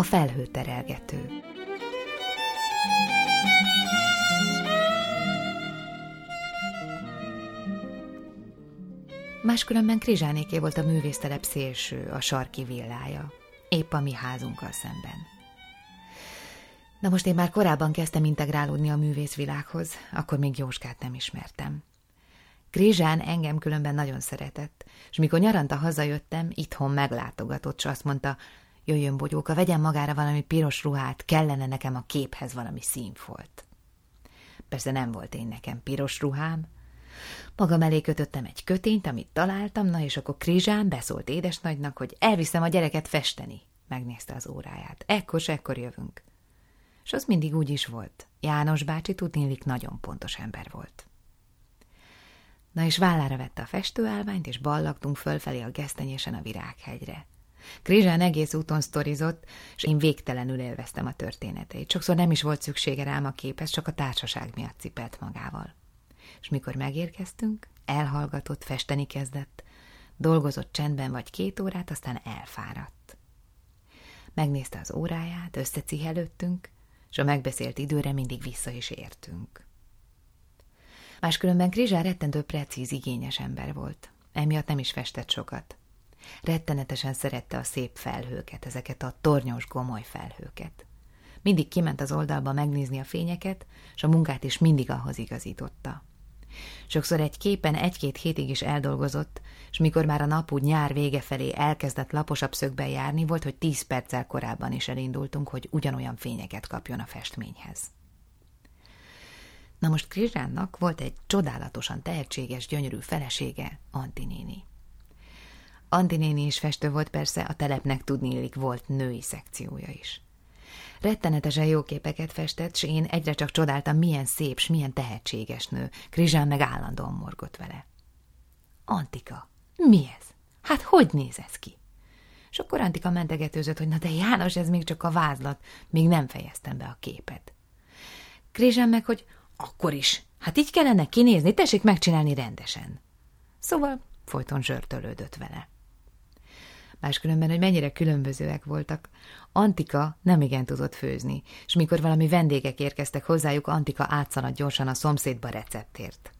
A felhőterelgető Máskülönben Krizsánéké volt a művésztelep szélső, a sarki villája, épp a mi házunkkal szemben. Na most én már korábban kezdtem integrálódni a művészvilághoz, akkor még Jóskát nem ismertem. Krizsán engem különben nagyon szeretett, és mikor nyaranta hazajöttem, itthon meglátogatott, és azt mondta, jöjjön Bogyóka, vegyen magára valami piros ruhát, kellene nekem a képhez valami színfolt. Persze nem volt én nekem piros ruhám, Magam elé kötöttem egy kötényt, amit találtam, na és akkor Krizsán beszólt édesnagynak, hogy elviszem a gyereket festeni. Megnézte az óráját. Ekkor ekkor jövünk. És az mindig úgy is volt. János bácsi tudnélik nagyon pontos ember volt. Na és vállára vette a festőállványt, és ballagtunk fölfelé a gesztenyésen a virághegyre. Krizsán egész úton sztorizott, és én végtelenül élveztem a történeteit. Sokszor nem is volt szüksége rám a képhez, csak a társaság miatt cipelt magával és mikor megérkeztünk, elhallgatott, festeni kezdett, dolgozott csendben vagy két órát, aztán elfáradt. Megnézte az óráját, összecihelődtünk, és a megbeszélt időre mindig vissza is értünk. Máskülönben Krizsár rettentő precíz, igényes ember volt. Emiatt nem is festett sokat. Rettenetesen szerette a szép felhőket, ezeket a tornyos gomoly felhőket. Mindig kiment az oldalba megnézni a fényeket, és a munkát is mindig ahhoz igazította. Sokszor egy képen egy-két hétig is eldolgozott, és mikor már a nap úgy nyár vége felé elkezdett laposabb szögben járni, volt, hogy tíz perccel korábban is elindultunk, hogy ugyanolyan fényeket kapjon a festményhez. Na most Krizsánnak volt egy csodálatosan tehetséges, gyönyörű felesége, Antinéni. Antinéni is festő volt persze, a telepnek tudnélik volt női szekciója is. Rettenetesen jó képeket festett, s én egyre csak csodáltam, milyen szép, s milyen tehetséges nő. Krizsán meg állandóan morgott vele. Antika, mi ez? Hát hogy néz ez ki? És akkor Antika mentegetőzött, hogy na de János, ez még csak a vázlat, még nem fejeztem be a képet. Krizsán meg, hogy akkor is, hát így kellene kinézni, tessék megcsinálni rendesen. Szóval folyton zsörtölődött vele. Máskülönben, hogy mennyire különbözőek voltak. Antika nem igen tudott főzni, és mikor valami vendégek érkeztek hozzájuk, Antika átszaladt gyorsan a szomszédba receptért.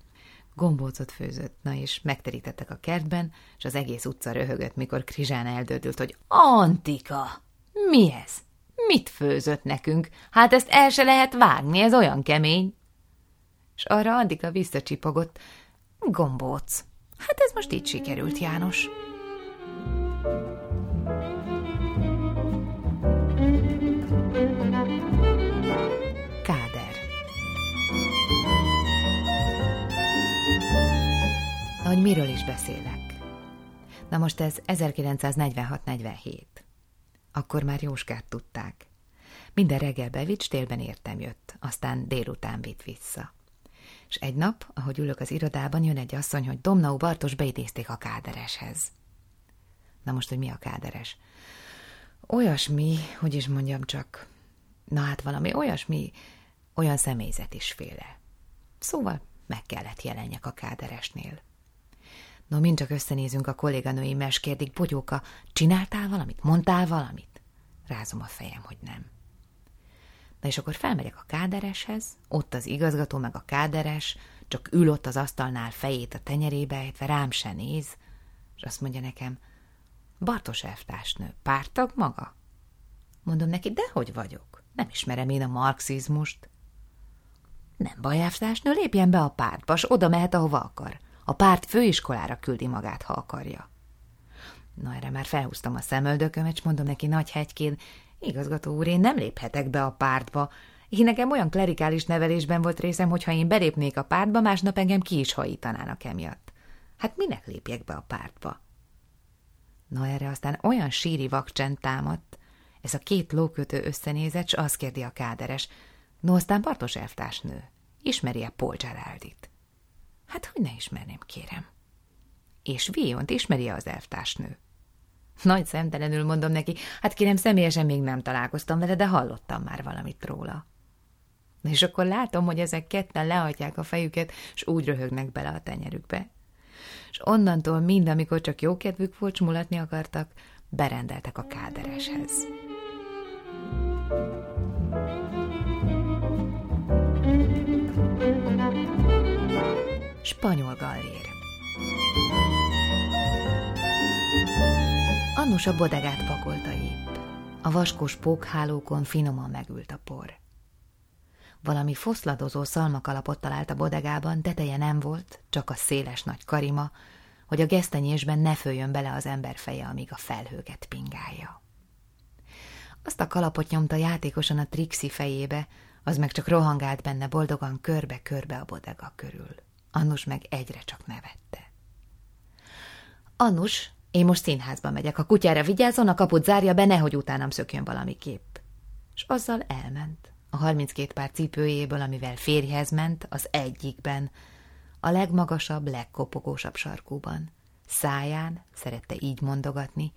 Gombócot főzött, na és megterítettek a kertben, és az egész utca röhögött, mikor Krizsán eldődült, hogy Antika, mi ez? Mit főzött nekünk? Hát ezt el se lehet vágni, ez olyan kemény. És arra Antika visszacsipogott, gombóc. Hát ez most így sikerült, János. Miről is beszélek. Na most ez 1946-47. Akkor már Jóskát tudták. Minden reggel bevitt, télben értem jött, aztán délután vitt vissza. És egy nap, ahogy ülök az irodában, jön egy asszony, hogy Domnau Bartos beidézték a kádereshez. Na most, hogy mi a káderes? Olyasmi, hogy is mondjam csak, na hát valami olyasmi, olyan személyzet is féle. Szóval meg kellett jelenjek a káderesnél. No, mind csak összenézünk a kolléganőimmel, és kérdik, Bogyóka, csináltál valamit? Mondtál valamit? Rázom a fejem, hogy nem. Na és akkor felmegyek a kádereshez, ott az igazgató meg a káderes, csak ül ott az asztalnál fejét a tenyerébe ejtve, rám se néz, és azt mondja nekem, Bartos elvtársnő, pártag maga? Mondom neki, de hogy vagyok? Nem ismerem én a marxizmust. Nem baj, elvtársnő, lépjen be a pártba, s oda mehet, ahova akar. A párt főiskolára küldi magát, ha akarja. Na, erre már felhúztam a szemöldökömet, és mondom neki nagy hegykén, igazgató úr, én nem léphetek be a pártba. Én nekem olyan klerikális nevelésben volt részem, hogy ha én belépnék a pártba, másnap engem ki is hajítanának emiatt. Hát minek lépjek be a pártba? Na erre aztán olyan síri vakcsend támadt, ez a két lókötő összenézett, s azt kérdi a káderes, no aztán Bartos elvtársnő, ismeri-e Paul Geraldit? Hát, hogy ne ismerném, kérem. És Viont ismeri az elvtársnő. Nagy szemtelenül mondom neki, hát kérem, személyesen még nem találkoztam vele, de hallottam már valamit róla. És akkor látom, hogy ezek ketten lehajtják a fejüket, és úgy röhögnek bele a tenyerükbe. És onnantól mind, amikor csak jó kedvük volt, mulatni akartak, berendeltek a kádereshez. Spanyol gallér Annus a bodegát pakolta épp. A vaskos pókhálókon finoman megült a por. Valami foszladozó szalmakalapot talált a bodegában, teteje nem volt, csak a széles nagy karima, hogy a gesztenyésben ne följön bele az ember feje, amíg a felhőget pingálja. Azt a kalapot nyomta játékosan a Trixi fejébe, az meg csak rohangált benne boldogan körbe-körbe a bodega körül. Annus meg egyre csak nevette. Annus, én most színházba megyek, a kutyára vigyázzon, a kaput zárja be, nehogy utánam szökjön valami kép. És azzal elment. A 32 pár cipőjéből, amivel férjhez ment, az egyikben, a legmagasabb, legkopogósabb sarkúban. Száján, szerette így mondogatni,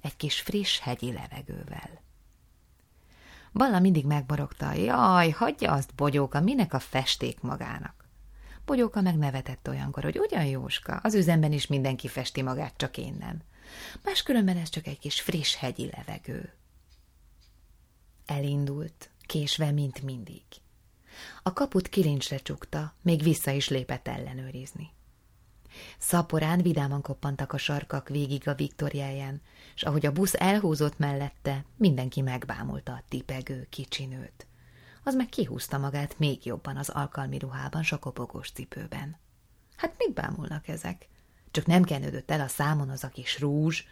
egy kis friss hegyi levegővel. Balla mindig megborogta, jaj, hagyja azt, Bogyóka, minek a festék magának. Bogyóka megnevetett olyankor, hogy ugyan Jóska, az üzemben is mindenki festi magát, csak én nem. Máskülönben ez csak egy kis friss hegyi levegő. Elindult, késve, mint mindig. A kaput kilincsre csukta, még vissza is lépett ellenőrizni. Szaporán vidáman koppantak a sarkak végig a Viktoriáján, és ahogy a busz elhúzott mellette, mindenki megbámulta a tipegő kicsinőt az meg kihúzta magát még jobban az alkalmi ruhában, s a kopogós cipőben. Hát mit bámulnak ezek? Csak nem kenődött el a számon az a kis rúzs,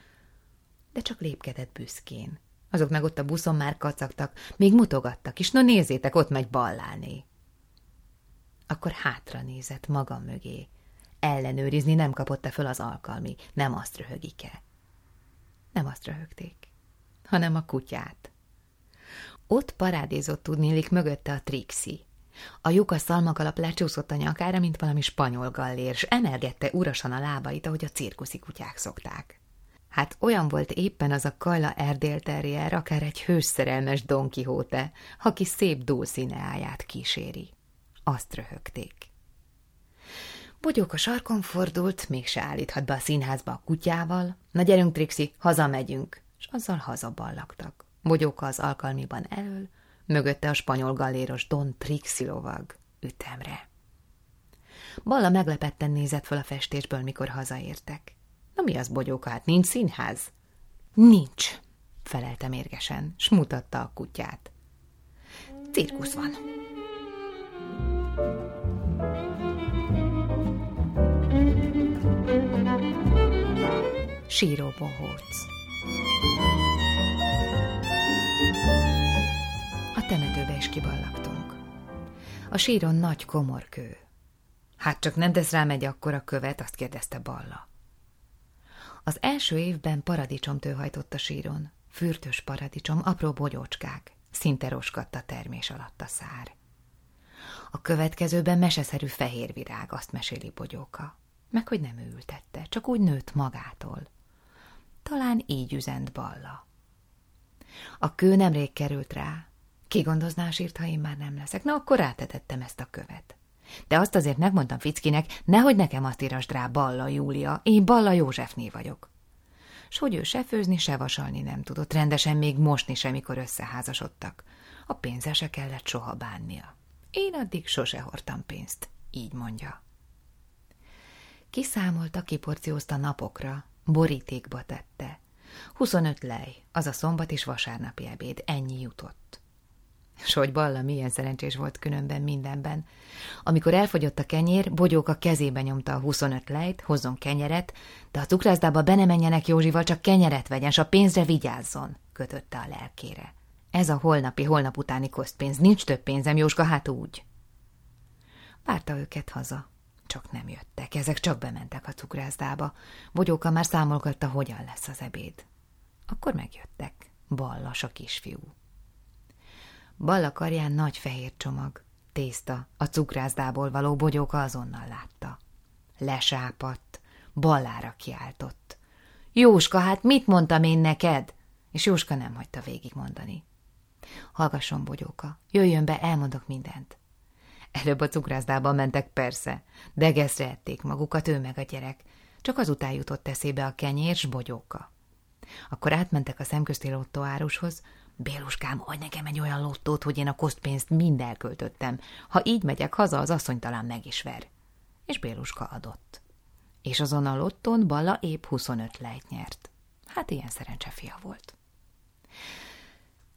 de csak lépkedett büszkén. Azok meg ott a buszon már kacagtak, még mutogattak is, no nézzétek, ott megy ballálni. Akkor hátra nézett maga mögé. Ellenőrizni nem kapott-e föl az alkalmi, nem azt röhögike. Nem azt röhögték, hanem a kutyát. Ott parádézott tudnélik mögötte a Trixi. A lyukas szalmakalap lecsúszott a nyakára, mint valami spanyol gallér, s emelgette urasan a lábait, ahogy a cirkuszi kutyák szokták. Hát olyan volt éppen az a kajla erdélterrier, akár egy hősszerelmes Don Quixote, aki szép dúlszíneáját kíséri. Azt röhögték. Bogyók a sarkon fordult, mégse állíthat be a színházba a kutyával. Na gyerünk, Trixi, hazamegyünk, és azzal hazaballagtak. Bogyóka az alkalmiban elől, mögötte a spanyol galléros Don Trixilovag ütemre. Balla meglepetten nézett fel a festésből, mikor hazaértek. Na mi az, Bogyóka, hát nincs színház? Nincs, felelte mérgesen, s mutatta a kutyát. Cirkusz van. Síró bohóc. Temetőbe is kiballagtunk. A síron nagy komorkő. Hát csak nem tesz rám egy akkora követ, azt kérdezte Balla. Az első évben paradicsomtő hajtott a síron. Fürtös paradicsom, apró bogyócskák. Szinte roskadt a termés alatt a szár. A következőben meseszerű fehér virág, azt meséli bogyóka. Meg hogy nem ültette, csak úgy nőtt magától. Talán így üzent Balla. A kő nemrég került rá, ki gondozná a sírt, ha én már nem leszek? Na, akkor rátetettem ezt a követ. De azt azért megmondtam Fickinek, nehogy nekem azt írasd rá Balla Júlia, én Balla Józsefné vagyok. S hogy ő se főzni, se vasalni nem tudott, rendesen még mosni sem, mikor összeházasodtak. A pénze se kellett soha bánnia. Én addig sose hordtam pénzt, így mondja. Kiszámolta, kiporciózta napokra, borítékba tette. 25 lej, az a szombat és vasárnapi ebéd, ennyi jutott. S hogy Balla milyen szerencsés volt különben mindenben. Amikor elfogyott a kenyér, Bogyóka kezébe nyomta a 25 lejt, hozzon kenyeret, de a cukrászdába be ne menjenek Józsival, csak kenyeret vegyen, s a pénzre vigyázzon, kötötte a lelkére. Ez a holnapi, holnap utáni kosztpénz, nincs több pénzem, Jóska, hát úgy. Várta őket haza, csak nem jöttek, ezek csak bementek a cukrászdába. Bogyóka már számolgatta, hogyan lesz az ebéd. Akkor megjöttek, ballas a kisfiú. Balla karján nagy fehér csomag, tészta, a cukrászdából való bogyóka azonnal látta. Lesápadt, ballára kiáltott. Jóska, hát mit mondtam én neked? És Jóska nem hagyta végigmondani. Hallgasson, bogyóka, jöjjön be, elmondok mindent. Előbb a cukrászdába mentek, persze, de geszre ették magukat, ő meg a gyerek. Csak azután jutott eszébe a kenyér s bogyóka. Akkor átmentek a szemközti lottoárushoz, Béluskám, adj nekem egy olyan lottót, hogy én a kosztpénzt mind elköltöttem. Ha így megyek haza, az asszony talán meg is ver. És Béluska adott. És azon a lotton Balla épp 25 lejt nyert. Hát ilyen szerencsefia volt.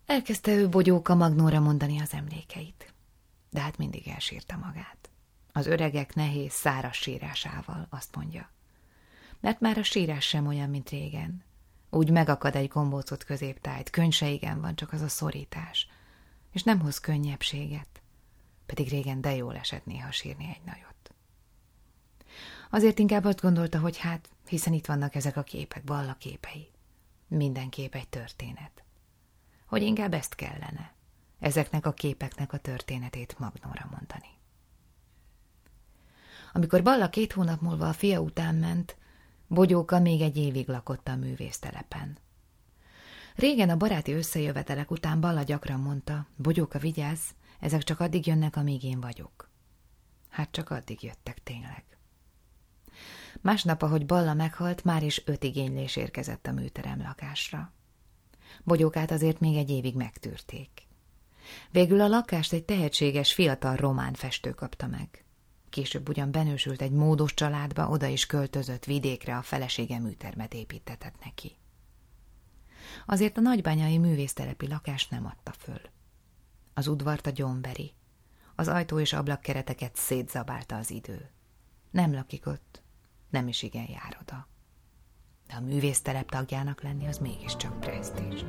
Elkezdte ő bogyóka Magnóra mondani az emlékeit. De hát mindig elsírta magát. Az öregek nehéz, száraz sírásával, azt mondja. Mert már a sírás sem olyan, mint régen. Úgy megakad egy gombócot középtájt, könyseigen van csak az a szorítás, és nem hoz könnyebbséget, pedig régen de jól esett néha sírni egy nagyot. Azért inkább azt gondolta, hogy hát, hiszen itt vannak ezek a képek, balla képei. Minden kép egy történet. Hogy inkább ezt kellene, ezeknek a képeknek a történetét Magnóra mondani. Amikor Balla két hónap múlva a fia után ment, Bogyóka még egy évig lakott a művésztelepen. Régen a baráti összejövetelek után Balla gyakran mondta, Bogyóka vigyázz, ezek csak addig jönnek, amíg én vagyok. Hát csak addig jöttek tényleg. Másnap, ahogy Balla meghalt, már is öt igénylés érkezett a műterem lakásra. Bogyókát azért még egy évig megtűrték. Végül a lakást egy tehetséges fiatal román festő kapta meg. Később ugyan benősült egy módos családba, oda is költözött vidékre, a felesége műtermet építetett neki. Azért a nagybányai művésztelepi lakást nem adta föl. Az udvart a gyomveri, az ajtó és ablakkereteket szétzabálta az idő. Nem lakik ott, nem is igen jár oda. De a művésztelep tagjának lenni az mégiscsak presztízs.